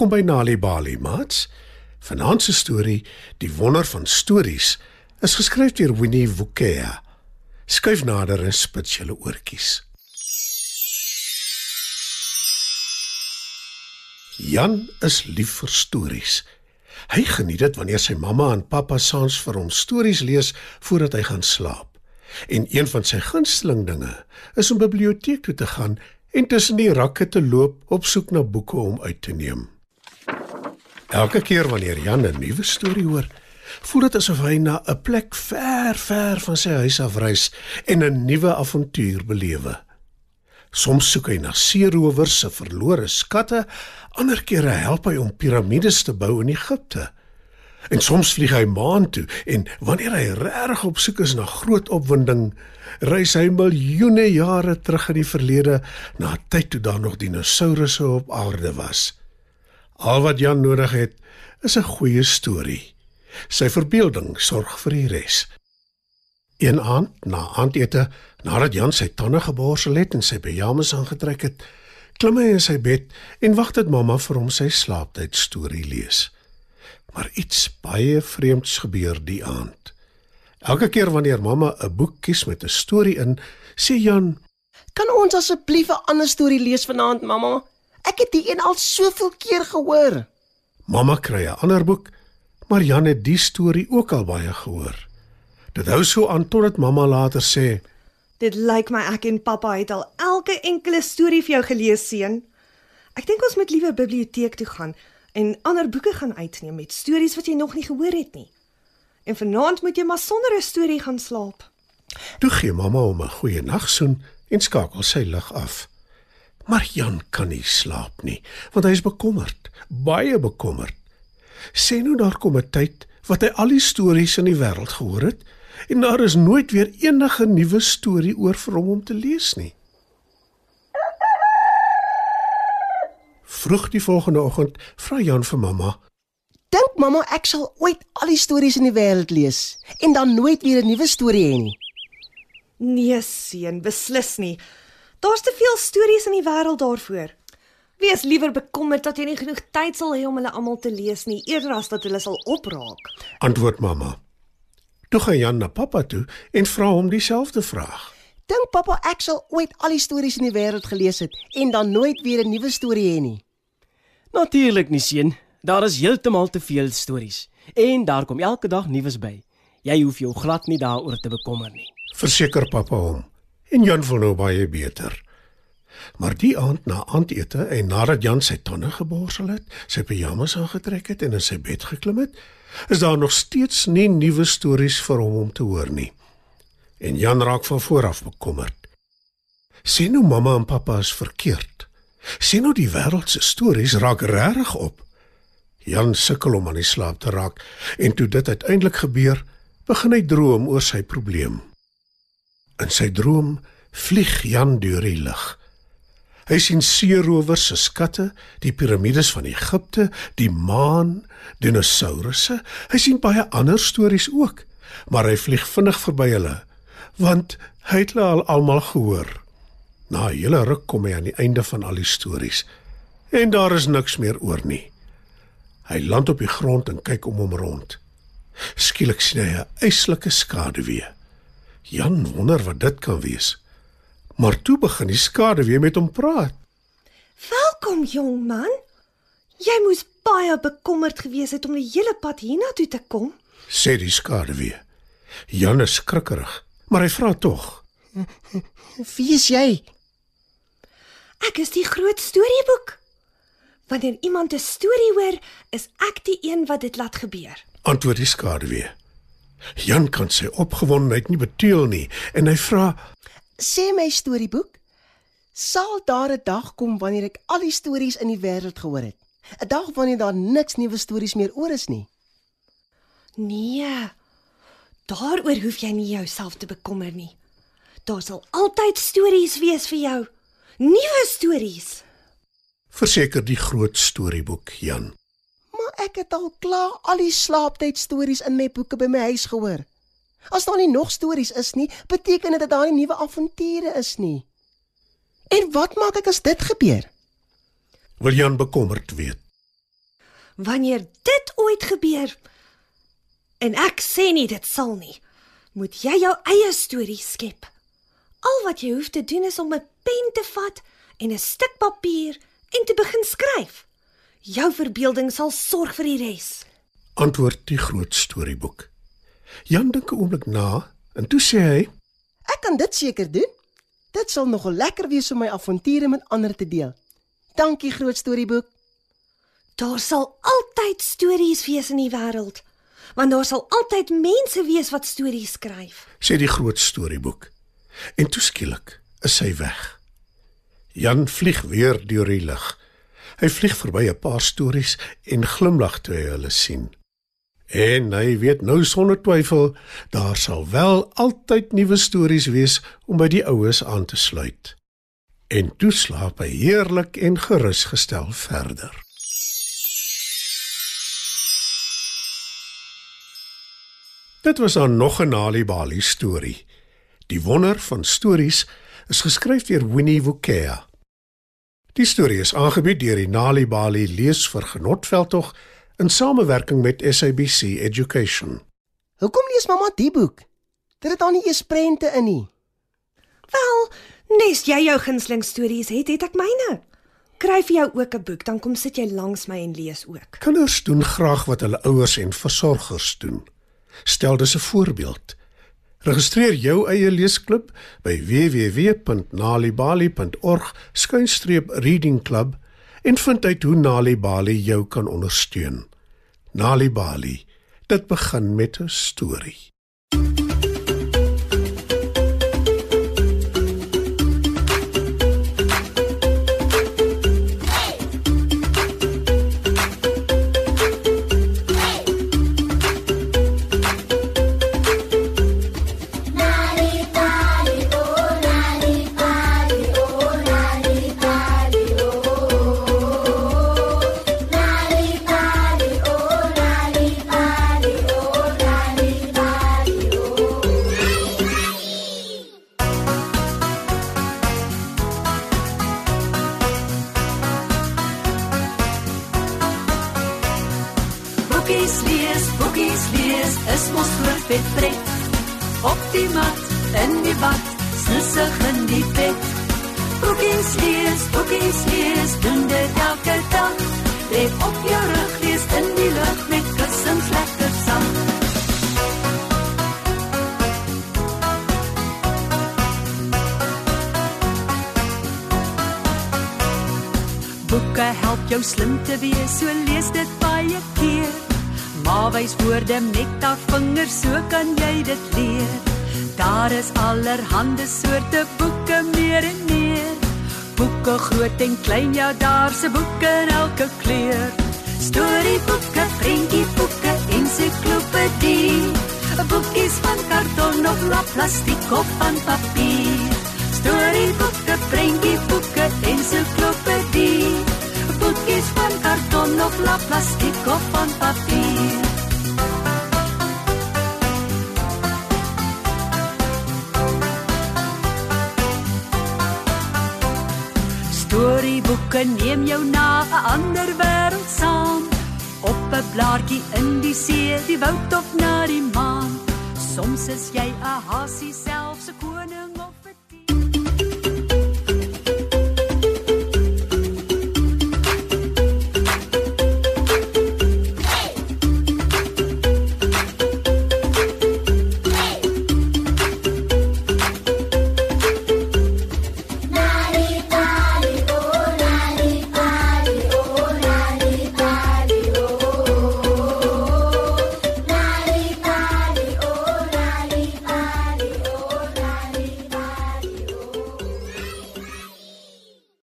Welkom by Nali Bali, maats. Vanaand se storie, Die wonder van stories, is geskryf deur Winnie Wukea. Skuif nader en spits julle oortjies. Jan is lief vir stories. Hy geniet dit wanneer sy mamma en pappa saans vir hom stories lees voordat hy gaan slaap. En een van sy gunsteling dinge is om biblioteek toe te gaan en tussen die rakke te loop op soek na boeke om uit te neem. Elke keer wanneer Jan 'n nuwe storie hoor, voel dit asof hy na 'n plek ver, ver van sy huis af reis en 'n nuwe avontuur belewe. Soms soek hy na seerowers se verlore skatte, ander kere help hy om piramides te bou in Egipte. En soms vlieg hy maan toe en wanneer hy regtig op soek is na groot opwinding, reis hy miljoene jare terug in die verlede na 'n tyd toe daar nog dinosourusse op aarde was. Al wat Jan nodig het, is 'n goeie storie. Sy verbeelding sorg vir die res. Een aand, na aandete, nadat Jan sy tande geborsel het en sy pyjamas aangetrek het, klim hy in sy bed en wag dat mamma vir hom sy slaaptyd storie lees. Maar iets baie vreemds gebeur die aand. Elke keer wanneer mamma 'n boek kies met 'n storie in, sê Jan: "Kan ons asseblief 'n ander storie lees vanaand, mamma? Ek het die een al soveel keer gehoor." Mamma kry 'n ander boek, maar Jan het die storie ook al baie gehoor. Dit hou so aan totdat mamma later sê: Dit lyk my ek en pappa het al elke enkele storie vir jou gelees, seun. Ek dink ons moet liewer biblioteek toe gaan en ander boeke gaan uitneem met stories wat jy nog nie gehoor het nie. En vanaand moet jy maar sonder 'n storie gaan slaap. Toe gee mamma hom 'n goeie nagsoen en skakel sy lig af. Maar Jan kan nie slaap nie, want hy is bekommerd, baie bekommerd. Sê nou daar kom 'n tyd wat hy al die stories in die wêreld gehoor het en daar is nooit weer enige nuwe storie oor vir hom om te lees nie. Vroeg die volgende oggend vra Jan vir mamma: Dink mamma ek sal ooit al die stories in die wêreld lees en dan nooit weer 'n nuwe storie hê nie. Nee, seun, beslis nie. Daar's te veel stories in die wêreld daarvoor. Wees liewer bekommerd dat jy nie genoeg tyd sal hê om hulle almal te lees nie, eerder as dat hulle sal opraak. Antwoord mamma. Toe gaan Jan na pappa toe en vra hom dieselfde vraag. Dink pappa ek sal ooit al die stories in die wêreld gelees het en dan nooit weer 'n nuwe storie hê nie. Natuurlik nie, seun. Daar is heeltemal te veel stories en daar kom elke dag nuus by. Jy hoef jou glad nie daaroor te bekommer nie. Verseker pappa hom. En Jan voel nou baie beter. Maar die aand na aandete en nadat Jan sy tande geborsel het, sy pyjamas aangetrek het en in sy bed geklim het, is daar nog steeds nie nuwe stories vir hom om te hoor nie. En Jan raak van vooraf bekommerd. Sien nou mamma en pappa is verkeerd. Sien nou die wêreld se stories raak regtig op. Jan sukkel om aan die slaap te raak en toe dit uiteindelik gebeur, begin hy droom oor sy probleem. In sy droom vlieg Jan deur die lug. Hy sien seerowers se skatte, die piramides van Egipte, die maan, dinosourusse. Hy sien baie ander stories ook, maar hy vlieg vinnig verby hulle want hy het hulle al almal gehoor. Na 'n hele ruk kom hy aan die einde van al die stories en daar is niks meer oor nie. Hy land op die grond en kyk om hom rond. Skielik sien hy 'n eislike skaduwee. Jan wonder wat dit kan wees. Maar toe begin die skaduwee met hom praat. Welkom, jong man. Jy moes baie bekommerd gewees het om die hele pad hiernatoe te kom. Sê die skaduwee. Jan is skrikkerig, maar hy vra tog. Wie is jy? Ek is die groot storieboek. Wanneer iemand 'n storie hoor, is ek die een wat dit laat gebeur. Antwoord die skaduwee. Jan kan sy opgewondenheid nie beteël nie en hy vra: Sê my storieboek, sal daar 'n dag kom wanneer ek al die stories in die wêreld gehoor het? 'n Dag wanneer daar niks nuwe stories meer oor is nie. Nee. Daaroor hoef jy nie jouself te bekommer nie. Daar sal altyd stories wees vir jou. Nuwe stories. Verseker die groot storieboek, Jan. Ek het al klaar al die slaaptyd stories in my boeke by my huis gehoor. As daar nie nog stories is nie, beteken dit dat daar nie nuwe avonture is nie. En wat maak ek as dit gebeur? Wil Jan bekommerd weet. Wanneer dit ooit gebeur, en ek sê nie dit sal nie, moet jy jou eie storie skep. Al wat jy hoef te doen is om 'n pen te vat en 'n stuk papier en te begin skryf. Jou verbeelding sal sorg vir die res. Antwoord die groot storieboek. Jan dink 'n oomblik na en toe sê hy: Ek kan dit seker doen. Dit sal nogal lekker wees om my avonture met ander te deel. Dankie groot storieboek. Daar sal altyd stories wees in die wêreld, want daar sal altyd mense wees wat stories skryf. sê die groot storieboek. En toe skielik is hy weg. Jan vlieg weer deur die lug. Hy vlieg verby 'n paar stories en glimlag toe hy hulle sien. En hy weet nou sonder twyfel, daar sal wel altyd nuwe stories wees om by die oues aan te sluit. En toe slaap hy heerlik en gerusgestel verder. Dit was dan nog 'n Nali Bali storie. Die wonder van stories is geskryf deur Winnie Wukea. Die storie is aangebied deur die Nali Bali Leesvergenotveldtog in samewerking met SABC Education. Hoekom lees mamma die boek? Dit het al nie eens prente in nie. Wel, nes jy jou gunsteling stories het, het ek myne. Kry vir jou ook 'n boek, dan kom sit jy langs my en lees ook. Kinders doen graag wat hulle ouers en versorgers doen. Stel dis 'n voorbeeld. Registreer jou eie leesklub by www.nalibali.org/reading club en vind uit hoe Nali Bali jou kan ondersteun. Nali Bali, dit begin met 'n storie. Pret. Op die mat, in die bad, snusig in die bed. Boekies lees, boekies lees, doen dit elke dag. Lê op jou rug, lees in die lug met kussings lekker saam. Boeke help jou slim te wees, so lees dit baie keer. Maar wys woorde met daar vingers, so kan jy dit leer. Daar is allerhande soorte boeke meer en meer. Boeke groot en klein, ja daar's 'n boek in elke kleur. Storieboeke, prentjieboeke, ensiklopedie. Boekies van karton of lap plastiek of van papier. Storieboeke, prentjieboeke, ensiklopedie. Boekies van karton of lap plastiek of van papier. Storieboeke neem jou na 'n ander wêreld saam. Op 'n blaartjie in die see, die woud of na die maan. Soms is jy 'n hasie selfs 'n koning